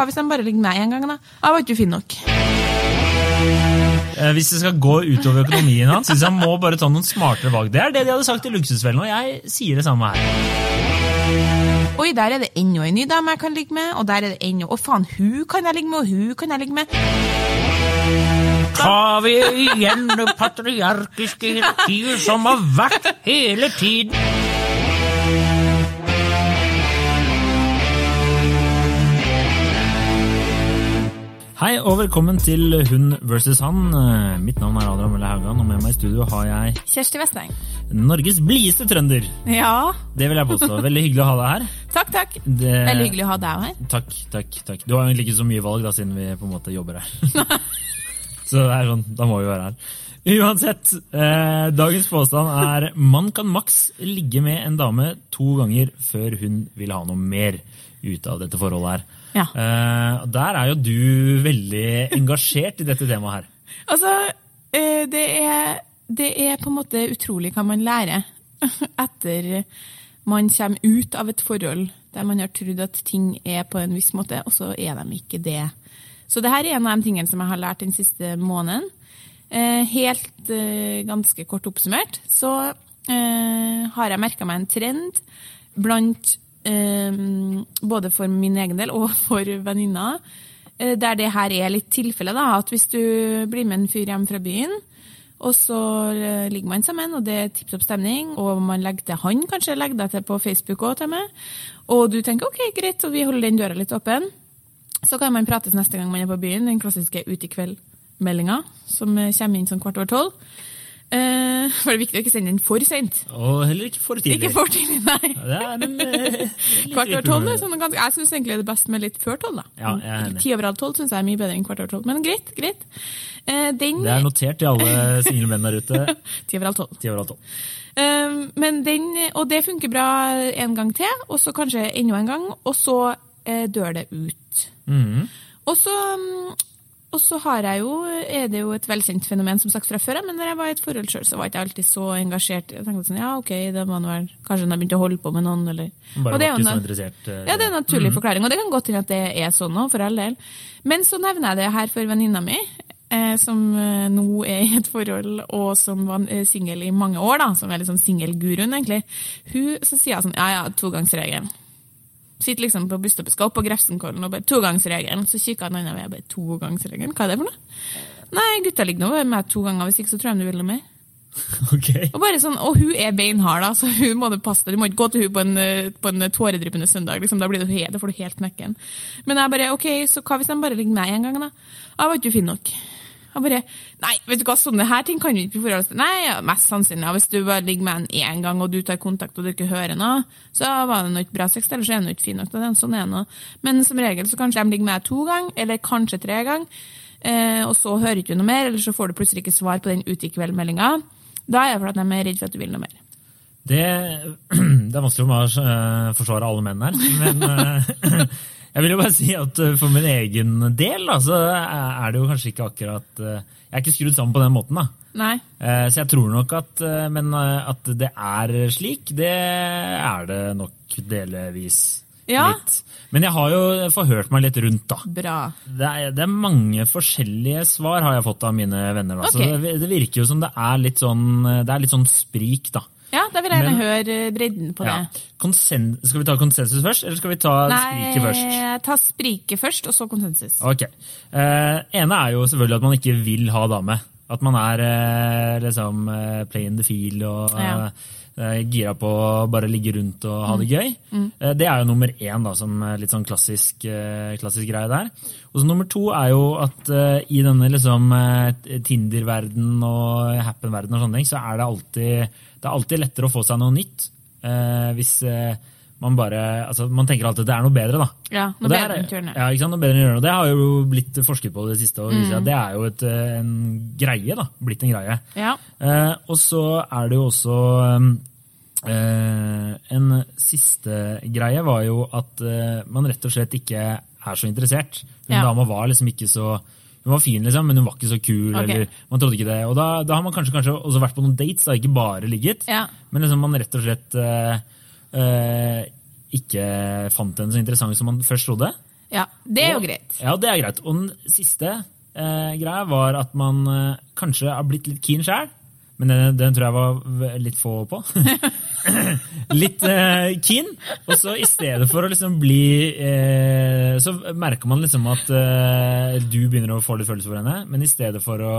hva hvis de bare ligger med en gang, da? Jeg var ikke fin nok. Eh, Hvis det skal gå utover økonomien hans, syns jeg han må bare ta noen smartere valg. Det er det de hadde sagt i Luksusfellen, og jeg sier det samme her. Oi, der er det enda en ny dame jeg kan ligge med, og der er det enda Å, faen, hun kan jeg ligge med, og hun kan jeg ligge med. Tar vi igjen det patriarkiske hierarkiet som har vært hele tiden? Hei og velkommen til Hun versus han. Mitt navn er Adrian Mølle Haugan, og med meg i studio har jeg Kjersti Vesteng. Norges blideste trønder. Ja, Det vil jeg påstå. Veldig hyggelig å ha deg her. takk, takk. Det... Veldig hyggelig å ha deg her. Takk, takk, takk. Du har egentlig ikke så mye valg, da, siden vi på en måte jobber her. så det er sånn, da må vi være her. Uansett, eh, dagens påstand er man kan maks ligge med en dame to ganger før hun vil ha noe mer ut av dette forholdet her. Ja. Uh, der er jo du veldig engasjert i dette temaet her. Altså, uh, det er, det er på en måte utrolig hva man lærer etter man kommer ut av et forhold der man har trodd at ting er på en viss måte, og så er de ikke det. Så det her er en av de tingene som jeg har lært den siste måneden. Uh, helt ganske kort oppsummert så har jeg merka meg en trend blant både for min egen del og for venninner, eh, der det her er litt tilfellet, da, At hvis du blir med en fyr hjem fra byen, og så eh, ligger man sammen, og det er tipp topp stemning, og man legger til han kanskje, legger deg til på Facebook òg til meg, og du tenker OK, greit, og vi holder den døra litt åpen, så kan man prates neste gang man er på byen, den klassiske Ut i kveld-meldinga, som eh, kommer inn sånn kvart over tolv. Eh, for det viktig å ikke sende den for seint. Og heller ikke for tidlig. Ikke for tidlig, nei. Ja, Det er en, eh, Kvart over tolv sånn jeg syns egentlig det er best med litt før tolv. Ja. Ti over halv tolv syns jeg er mye bedre enn kvart over tolv. Men greit, greit. Uh, den Det er notert til alle single menn der ute. Ti over halv tolv. Eh, men den, og det funker bra en gang til, og så kanskje enda en gang, og så dør det ut. Mhm. Og så, mm, og så har jeg jo, er det jo et velkjent fenomen som sagt fra før, men når jeg var i et forhold sjøl, så var jeg ikke alltid så engasjert. Jeg tenkte sånn, ja ok, det var noe, kanskje hun har begynt å holde på med noen, eller Bare Og det er var ikke så interessert. eh, Ja, det er en naturlig forklaring, og det kan godt hende at det er sånn òg, for all del. Men så nevner jeg det her for venninna mi, eh, som eh, nå er i et forhold, og som var eh, singel i mange år, da, som er litt sånn singelguruen, egentlig. Hun, så sier jeg sånn, ja ja, togangsregelen. Sitter liksom på busstoppet, skal opp på Grefsenkollen og bare togangsregelen. Så kikker han annen vei og bare togangsregelen, hva er det for noe? Nei, gutta ligger nå med meg to ganger, hvis ikke så tror jeg de vil noe mer. Ok. Og bare sånn, og hun er beinhard, da, så hun må du passe deg. Du må ikke gå til hun på en, eh, på en tåredryppende søndag. Liksom, da, blir det, helt, da får du helt knekken. Men jeg bare, ok, så hva hvis de bare ligger med en gang, da? Jeg var ikke fin nok. Jeg bare, nei, vet du hva, sånne her ting kan vi ikke forholde oss til. Nei, mest sannsynlig, hvis du bare ligger med en én gang, og du tar kontakt og du ikke hører noe, så var det noe ikke bra sex, eller så er det ikke fin nok. til Det Sånn er det nå. Men som regel så kanskje de ligger med to ganger, eller kanskje tre ganger, eh, og så hører ikke du noe mer, eller så får du plutselig ikke svar på den ute i kveld-meldinga. Da er det fordi de er redd for at du vil noe mer. Det, det er vanskelig å eh, forsvare alle menn her, men eh, jeg vil jo bare si at eh, for min egen del da, så er det jo kanskje ikke akkurat eh, Jeg er ikke skrudd sammen på den måten, da. Nei. Eh, Så jeg tror nok at Men at det er slik, det er det nok delvis Ja. litt. Men jeg har jo forhørt meg litt rundt, da. Bra. Det er, det er mange forskjellige svar har jeg fått av mine venner. Da. Okay. Så det, det virker jo som det er litt sånn, det er litt sånn sprik, da. Ja, da vil jeg gjerne høre bredden på Ja. det. Konsen skal vi ta konsensus først, eller skal vi ta spriket først? Nei, ta spriket først, og så konsensus. Ok. Eh, ene er jo selvfølgelig at man ikke vil ha dame. At man er eh, liksom eh, play in the field og Ja. Eh, gira på å bare ligge rundt og ha det gøy. Mm. det er jo nummer én, da, som litt sånn klassisk, eh, klassisk greie der. Og så nummer to er jo at eh, i denne liksom eh, Tinder-verden og Happen-verden og sånne ting, så er det alltid, det er alltid lettere å få seg noe nytt. eh, hvis eh, man bare altså Man tenker alltid at det er noe bedre, da. Ja, noe bedre enn tørne. Ja, ikke sant? Noe bedre enn. Og det har jo blitt forsket på det siste. og Mm. Det er jo et, eh, en greie, da. Blitt en greie. Ja. Eh, og så er det jo også eh, En siste greie var jo at eh, man rett og slett ikke er så interessert. Hun Ja. dama var liksom ikke så hun var fin, liksom, men hun var ikke så kul. Okay. eller Man trodde ikke det. Og da, da har man kanskje, kanskje også vært på noen dates, da, ikke bare ligget. Ja. Men liksom man rett og slett eh, eh, ikke fant henne så interessant som man først trodde. Ja, det er jo greit. Ja, det er greit. Og den siste eh, greia var at man eh, kanskje har blitt litt keen sjøl. Men den, den tror jeg var litt få på. litt eh, keen. Og så i stedet for å liksom bli eh, Så merker man liksom at eh, du begynner å få litt følelser for henne, men i stedet for å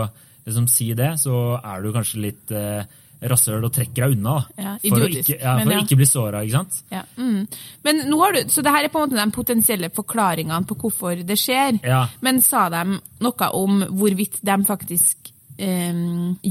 liksom si det, så er du kanskje litt eh, rasshøl og trekker deg unna. Ja, for å ikke, ja, men for ja. å ikke bli såra, ikke sant? Ja. Mm. Men nå har du, så det her er på en måte de potensielle forklaringene på hvorfor det skjer. Men sa de noe om hvorvidt de faktisk eh,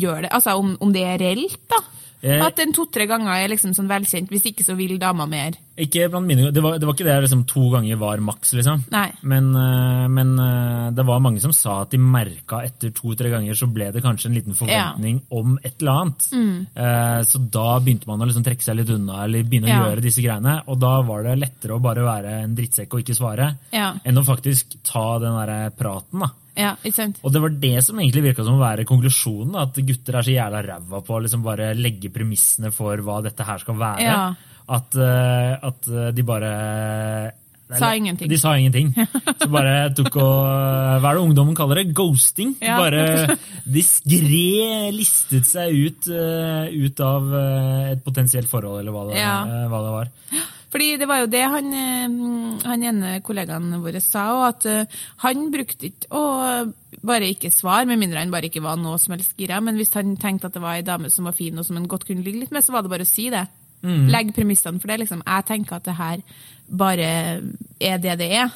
gjør det? Altså om, om det er reelt, da? Eh. At en to-tre ganger er liksom sånn velkjent, hvis ikke så vil dama mer. Ikke blant mine, det, var, det var ikke det liksom, to ganger var maks, liksom. Nei. Men, eh, men eh, det var mange som sa at de merka etter to-tre ganger så ble det kanskje en liten forventning om et eller annet. Mm. Eh, Så da begynte man å liksom trekke seg litt unna eller begynne å gjøre disse greiene. Og da var det lettere å bare være en drittsekk og ikke svare, Ja. enn å faktisk ta den der praten. da. Ja? Og det var det som egentlig virka som å være konklusjonen. At gutter er så jævla ræva på å liksom bare legge premissene for hva dette her skal være. Ja. At, eh, at de bare Sa ingenting. De sa ingenting. Så bare tok og Hva er det ungdommen kaller det? Ghosting. Ja. Bare diskré listet seg ut, eh, ut av eh, et potensielt forhold, eller hva det, eh, hva det var. Fordi det var jo det han, eh, han ene kollegaen vår sa, òg, at eh, han brukte ikke å bare ikke svare, med mindre han bare ikke var noe som helst gira. Men hvis han tenkte at det var ei dame som var fin, og som han godt kunne ligge litt med, så var det bare å si det. Legg premissene for det. liksom. Jeg tenker at det her bare er det det er.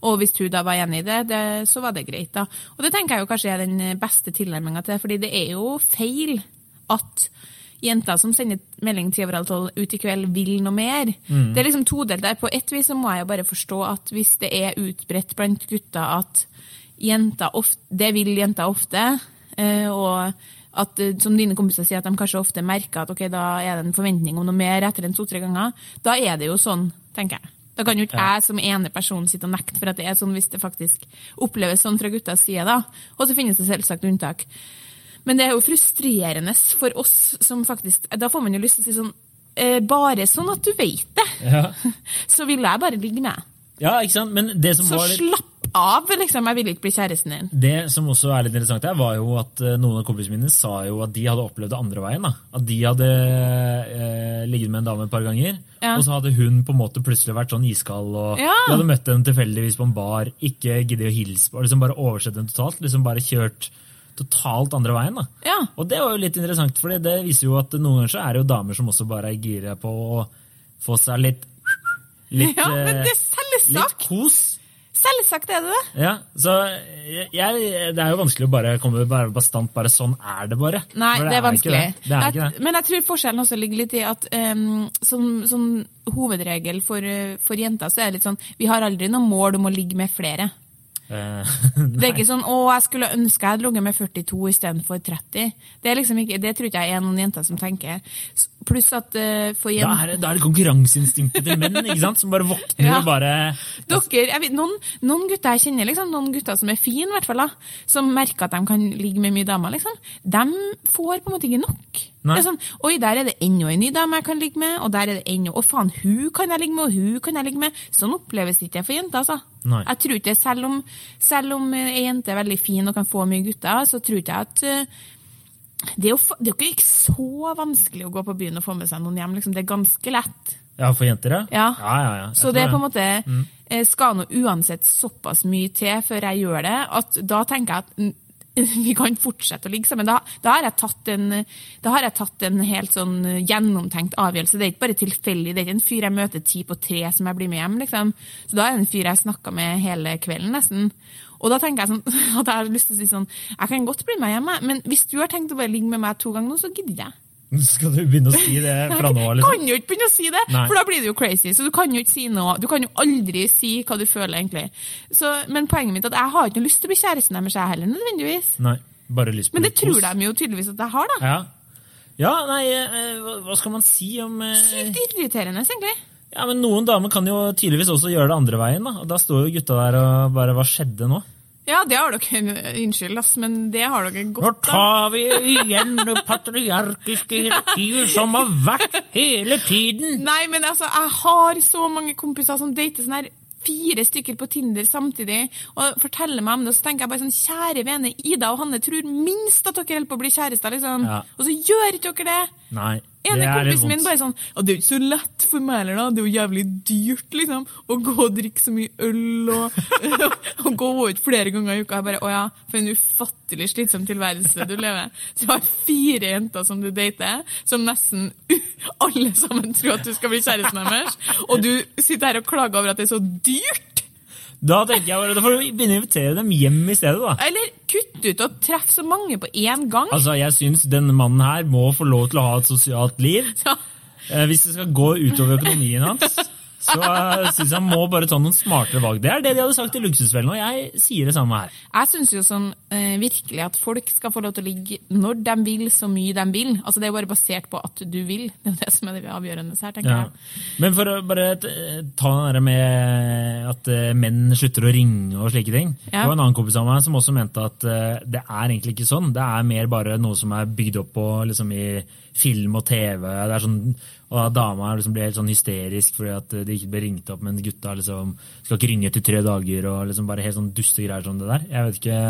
Og hvis hun da var enig i det, det, så var det greit, da. Og det tenker jeg jo kanskje er den beste tilnærminga til, fordi det er jo feil at jenter som sender melding ti over halv tolv ut i kveld, vil noe mer. Det er liksom todelt der. På ett vis så må jeg jo bare forstå at hvis det er utbredt blant gutter at jenter ofte, det vil jenter ofte, eh, og at, eh, som dine kompiser sier, at de kanskje ofte merker at ok, da er det en forventning om noe mer etter en to-tre ganger, da er det jo sånn, tenker jeg. Da kan jo ikke jeg som ene person sitte og nekte for at det er sånn hvis det faktisk oppleves sånn fra guttas side. da. Og så finnes det selvsagt unntak. Men det er jo frustrerende for oss som faktisk Da får man jo lyst til å si sånn eh, Bare sånn at du vet det, Ja. så vil jeg bare ligge med. ja, ikke sant? Men det som Så var litt slapp av, liksom. Jeg vil ikke bli kjæresten din. Det som også er litt interessant her, var jo at eh, noen av kompisene mine sa jo at de hadde opplevd det andre veien. da. At de hadde eh, ligget med en dame et par ganger, Ja. og så hadde hun på en måte plutselig vært sånn iskald. og Ja. De hadde møtt henne tilfeldigvis på en bar, ikke giddet å hilse på, liksom bare oversett dem totalt. liksom Bare kjørt totalt andre veien. da. Ja. Og det var jo litt interessant, for det viser jo at noen ganger så er det jo damer som også bare er gira på å få seg litt Litt, ja, men det er eh, litt kos. Selvsagt er det det. Ja, så jeg, Det er jo vanskelig å bare komme bare bastant bare sånn er det bare. Nei, det, det er vanskelig. Det. Det er det. Men jeg tror forskjellen også ligger litt i at um, som, som hovedregel for, eh, for jenter så er det litt sånn Vi har aldri noe mål om å ligge med flere. Eh, Det er ikke sånn 'Å, jeg skulle ønske jeg hadde ligget med 42 istedenfor 30'. Det er liksom ikke, det tror ikke jeg er noen jenter som tenker. Pluss at uh, for jenter er det, da er det konkurranseinstinktet til menn ikke sant? som bare våkner Ja. og bare Dere, vet, noen, noen gutter jeg kjenner, liksom, noen gutter som er fine, i hvert fall, da, som merker at de kan ligge med mye damer, liksom, de får på en måte ikke nok. Sånn, Oi, der er det enda en ny dame jeg kan ligge med, og der er det enda Å, faen, hun kan jeg ligge med, og hun kan jeg ligge med. Sånn oppleves det ikke for jenter, altså. Nei. Jeg tror ikke, selv om, selv om ei jente er veldig fin og kan få mye gutter, så tror ikke jeg at eh, det er, jo, det er jo ikke så vanskelig å gå på byen og få med seg noen hjem. Liksom. Det er ganske lett. Ja, for jenter, ja? Ja. ja, ja, ja. Så det er på en måte mm. skal nå uansett såpass mye til før jeg gjør det, at da tenker jeg at vi kan fortsette å ligge sammen. Da, da, har jeg tatt en, har jeg tatt en helt sånn eh, gjennomtenkt avgjørelse. Det er ikke bare tilfeldig. Det er ikke en fyr jeg møter ti på tre som jeg blir med hjem. liksom. Så da er det en fyr jeg snakka med hele kvelden, nesten. Og da tenker jeg sånn, at jeg har lyst til å si sånn Jeg kan godt bli med hjemme, men hvis du har tenkt å bare ligge med meg to ganger nå, så gidder jeg. Skal du begynne å si det fra nå av? Liksom? kan jo ikke begynne å si det, Nei. for da blir det jo crazy. Så du kan jo ikke si noe. Du kan jo aldri si hva du føler, egentlig. Så, men poenget mitt er at jeg har ikke lyst til å bli kjæresten deres, jeg heller, nødvendigvis. Nei, bare lyst på Men det tror de jo tydeligvis at jeg har, da. Ja. ja, nei, eh, hva- hva skal man si om eh, Sykt irriterende, egentlig. Ja, men Noen damer kan jo tydeligvis også gjøre det andre veien. da, og Da står jo gutta der og bare Hva skjedde nå? Ja, det har dere Unnskyld, ass, men det har dere Nå godt av. tar vi igjen det patriarkiske hierarkiet som har vært hele tiden! Nei, men altså, jeg har så mange kompiser som dater sånn her fire stykker på Tinder samtidig og forteller meg om det, og så tenker jeg bare sånn Kjære vene, Ida og Hanne tror minst at dere holder på å bli kjærester, liksom. Ja. Og så gjør ikke dere det! Nei. Ene kompisen min bare sånn Og det er jo ikke så lett for meg heller, da. Det er jo jævlig dyrt, liksom. Å gå og drikke så mye øl og, og gå ut flere ganger i uka. Jeg bare Å ja, for en ufattelig slitsom tilværelse du lever. Så jeg har fire jenter som du dater, som nesten alle sammen tror at du skal bli kjæresten deres. Og du sitter her og klager over at det er så dyrt! Da tenker jeg bare, da får du begynne å invitere dem hjem i stedet, da. Eller kutt ut og treff så mange på én gang. Altså, Jeg syns denne mannen her må få lov til å ha et sosialt liv. Ja. Eh, hvis det skal gå utover økonomien hans, så jeg syns jeg må bare ta noen smartere valg. Det er det de hadde sagt i Luksusfellen, og jeg sier det samme her. Jeg syns jo sånn eh, virkelig at folk skal få lov til å ligge når de vil, så mye de vil. Altså Det er jo bare basert på at du vil. Det er jo det som er det avgjørende her, tenker Ja. jeg. Men for å bare ta det der med at eh, menn slutter å ringe og slike ting. Ja. Det var en annen kompis av meg som også mente at eh, det er egentlig ikke sånn. Det er mer bare noe som er bygd opp på, liksom, i film og TV. Det er sånn, og da dama liksom blir helt sånn hysterisk fordi at de ikke blir ringt opp, men gutta liksom skal ikke ringe etter tre dager og liksom bare helt sånn dustegreier som det der. Jeg vet ikke,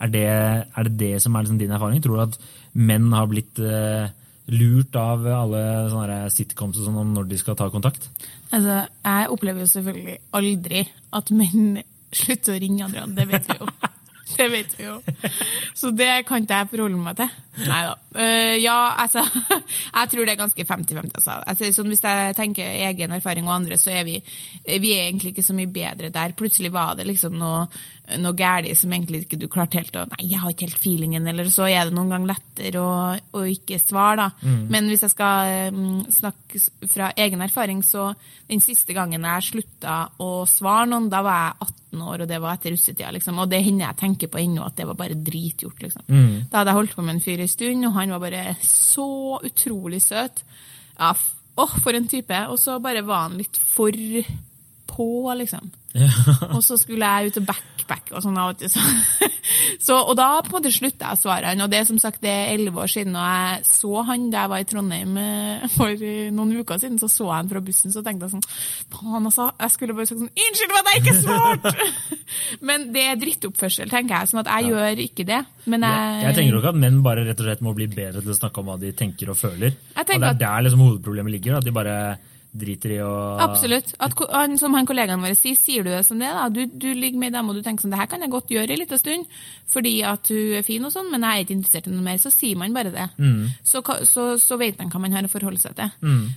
Er det er det, det som er liksom din erfaring? Tror du at menn har blitt uh, lurt av alle sånne sitcoms og sånn om når de skal ta kontakt? Altså, Jeg opplever jo selvfølgelig aldri at menn slutter å ringe andre. Det vet vi jo. Det vet vi jo. Så det kan ikke jeg forholde meg til. Nei da. ja, altså Jeg tror det er ganske 50-50. Altså. Altså, sånn, hvis jeg tenker egen erfaring og andre, så er vi, vi er egentlig ikke så mye bedre der. Plutselig var det liksom noe, noe galt som egentlig ikke du klarte helt å Nei, jeg har ikke helt feelingen, eller så er det noen gang lettere å, å ikke svare, da. Men hvis jeg skal um, snakke fra egen erfaring, så den siste gangen jeg slutta å svare noen, da var jeg 18 år, og det var etter russetida, liksom. Og det hender jeg tenker på ennå, at det var bare dritgjort, liksom. Da hadde jeg holdt på med en fyr stund, og han var bare så utrolig søt. Ja, åh, for en type. Og så bare var han litt for på, liksom. Og så skulle jeg ut og backpacke og sånn. av og til, Så. Og da på en måte slutta jeg å svare han. Og det er som sagt det er elleve år siden, og jeg så han da jeg var i Trondheim eh, for noen uker siden. Så så jeg han fra bussen, så tenkte jeg sånn Faen, altså. Jeg skulle bare sagt sånn Unnskyld for at jeg ikke svarte! Men det er drittoppførsel, tenker jeg. Sånn at jeg gjør ikke det. Men jeg, ja. jeg tenker nok at menn bare rett og slett må bli bedre til å snakke om hva de tenker og føler. Og det er der liksom hovedproblemet ligger. At de bare driter i å Absolutt. At, han, som han kollegaen vår sier, sier du det som det, da. Du, du ligger med ei dame og du tenker sånn, det her kan jeg godt gjøre en liten stund, fordi at hun er fin og sånn, men jeg er ikke interessert i noe mer. Så sier man bare det. Så, så, så vet man hva man har å forholde seg til.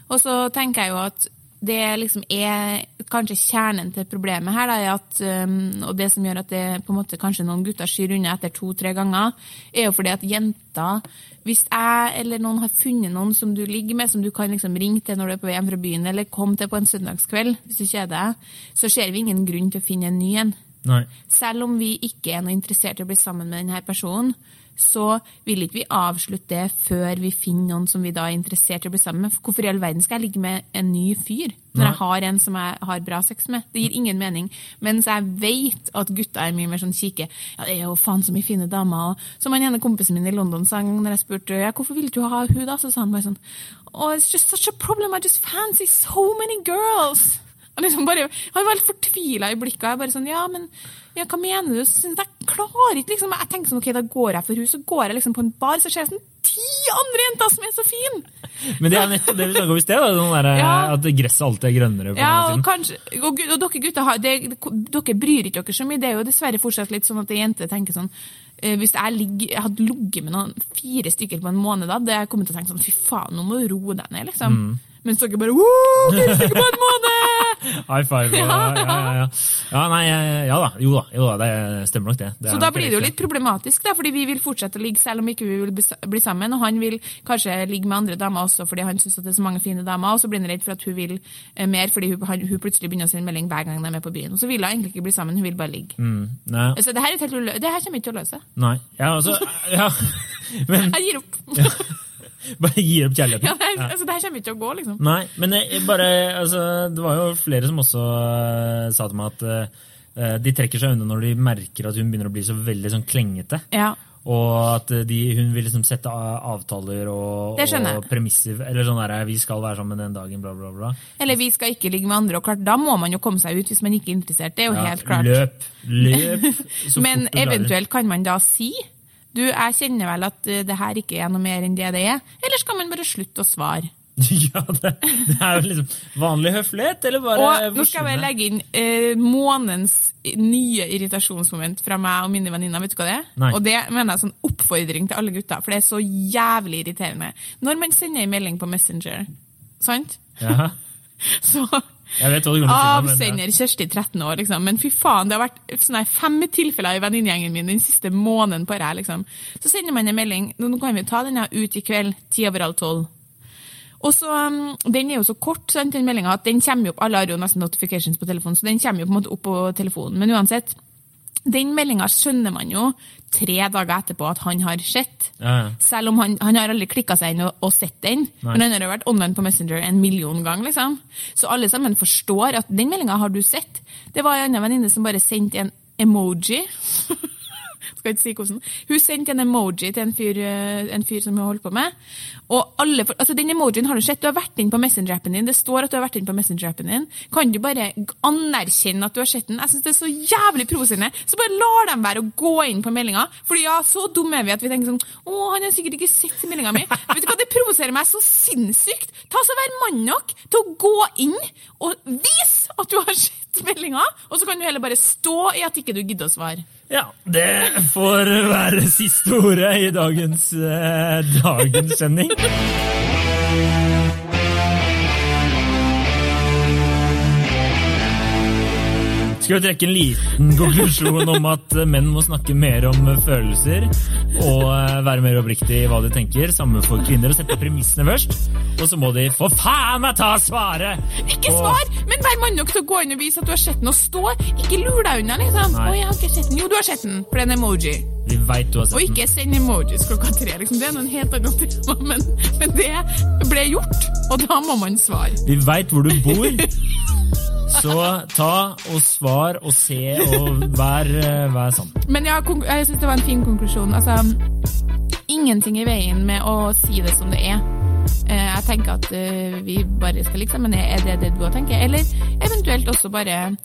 Og så tenker jeg jo at det liksom er kanskje kjernen til problemet her, da, er at, um, og det som gjør at det på en måte kanskje noen gutter skyr unna etter to-tre ganger, er jo fordi at jenter Hvis jeg eller noen har funnet noen som du ligger med, som du kan liksom ringe til når du er på vei hjem fra byen, eller komme til på en søndagskveld hvis du kjeder deg, så ser vi ingen grunn til å finne en ny en. Nei. Selv om vi ikke er noe interessert i å bli sammen med denne personen, så vil ikke vi avslutte det før vi finner noen som vi da er interessert i å bli sammen med. For Hvorfor i all verden skal jeg ligge med en ny fyr når jeg har en som jeg har bra sex med? Det gir ingen mening. Mens jeg vet at gutter er mye mer sånn kike. Ja, det er jo faen så mye fine damer. Og som han ene kompisen min i London sa en gang når jeg spurte ja, hvorfor vil du ha hun da, så sa han bare sånn Oh, it's just such a problem. I just fancy so many girls. Han, liksom bare, han var helt fortvila i blikket. Jeg bare sånn, ja, men ja, hva mener du? Så sånn, jeg klarer ikke liksom, Jeg tenker sånn, ok, da går jeg for henne, så går jeg liksom på en bar, så ser jeg sånn ti andre jenter som er så fine! Men det er nettopp det vi snakket om i sted, der, Ja. at gresset alltid er grønnere. Ja, og, kanskje, og, og dere gutter har, det, dere bryr ikke dere så mye. Det er jo dessverre fortsatt litt sånn at jenter tenker sånn eh, Hvis jeg, ligger, jeg hadde ligget med noen fire stykker på en måned, da hadde jeg kommet til å tenke sånn Fy faen, nå må du roe deg ned, liksom. Mm. Mens dere bare fire stykker på en måned! High five. Ja, ja, ja. ja, nei, ja da. Jo da, jo da det stemmer nok det. det Så da blir det jo litt problematisk, da, fordi vi vil fortsette å ligge selv om ikke vi vil bli sammen. Og han vil kanskje ligge med andre damer også fordi han syns det er så mange fine damer. Og så blir han redd for at hun vil eh, mer fordi hun, hun plutselig begynner å sende melding hver gang de er med på byen. Og så vil hun egentlig ikke bli sammen, hun vil bare ligge. Mm, Så det her, er helt det her kommer ikke til å løse. nei. Ja, altså, ja. Men Jeg gir opp. bare gi opp kjærligheten. Ja, det, her, altså, det her kommer ikke til å gå, liksom. Nei, men jeg, bare, altså, det var jo flere som også uh, sa til meg at eh, de trekker seg unna når de merker at hun begynner å bli så veldig sånn klengete. Ja. Og at de, hun vil liksom sette avtaler og, og premisser. Eller sånn der, vi skal være sammen den dagen, bla, bla, bla. Eller vi skal ikke ligge med andre, og klart, da må man jo komme seg ut hvis man ikke er interessert. Det er jo Ja, helt klart. Løp! Løp! Men eventuelt kan man da si du, jeg kjenner vel at eh, det her ikke er noe mer enn det det er, eller skal man bare slutte å svare? Ja, det, det er jo liksom vanlig høflighet, eller bare Og nå skal jeg legge inn eh, månedens nye irritasjonsmoment fra meg og mine venninner. Vet du hva det er? Nei. Og det mener jeg er sånn oppfordring til alle gutter, for det er så jævlig irriterende. Når man sender en melding på Messenger, sant? Ja, Så men ja. Kjersti 13 år, liksom. Men fy faen, det har vært sånne fem tilfeller i venninnegjengen min den siste måneden på liksom. Så sender man en melding. Nå kan vi ta denne ut i kveld, ti over halv tolv. Og så, um, Den er jo så kort, sant, den at den kommer jo opp Alle har jo nesten notifications på telefonen, så den kommer jo på en måte opp på telefonen. Men uansett, den meldinga skjønner man jo tre dager etterpå at han har sett. Ja, ja. Selv om han, han har aldri klikka seg inn og, og sett den. Nei. Men han har jo vært online på Messenger en million ganger. liksom. Så alle sammen forstår at den meldinga har du sett. Det var en annen venninne som bare sendte en emoji. Skal ikke si hvordan. Hun sendte en emoji til en fyr, eh, en fyr som hun holdt på med. Og alle, altså Den emojien har du sett. Du har vært inn på Messenger-appen din. Det står at du har vært inn på Messenger-appen din. Kan du bare anerkjenne at du har sett den? Jeg synes det er så jævlig provoserende. Så bare lar dem være å gå inn på meldinga. Fordi ja, så dumme er vi at vi tenker sånn Å, han har sikkert ikke sett meldinga mi. Vet du hva, Det provoserer meg så sinnssykt. Ta så Vær mann nok til å gå inn og vise at du har sett meldinga, og så kan du heller bare stå i at ikke du gidder å svare. Ja, det får være siste ordet i dagens, eh, dagens sending. Skal vi trekke en liten konklusjon om at menn må snakke mer om følelser og eh, være mer oppriktig i hva de tenker, samme for kvinner, og sette premissene først. Og så må de for faen meg ta svaret! Ikke og... svar, men vær mann nok til å gå inn og vise at du har sett den, og stå. Ikke lur deg unna, liksom. Nei. Å, jeg har ikke sett den. Jo, du har sett den, for det er en emoji. Vi vet du har sett Og ikke send emojis klokka tre, liksom. Det er noen helt annet tema, men, men det ble gjort, og da må man svare. Vi veit hvor du bor. Så ta og svar og se og vær, vær sann. Men ja, jeg syns det var en fin konklusjon. Altså, ingenting i veien med å si det som det er. Eh, Jeg tenker at uh, vi bare skal ligge sammen. Er det det du har tenkt? Eller eventuelt også bare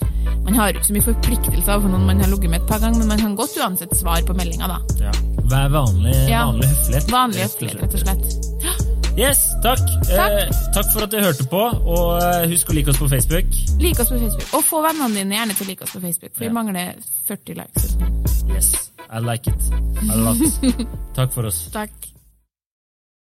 Man har jo ikke så mye forpliktelser overfor noen man har ligget med et par ganger, men man kan godt uansett svare på meldinga, da. Ja. Vær vanlig, Ja. vanlig høflighet. Vanlig høflighet, rett og slett. Yes, takk. Takk. Eh, takk for at du hørte på, og eh, husk å like oss på Facebook. Like oss på Facebook. Og få vennene dine gjerne til å like oss på Facebook, for vi mangler 40 likes. Yes, I like it. I love it. Takk for oss. Takk.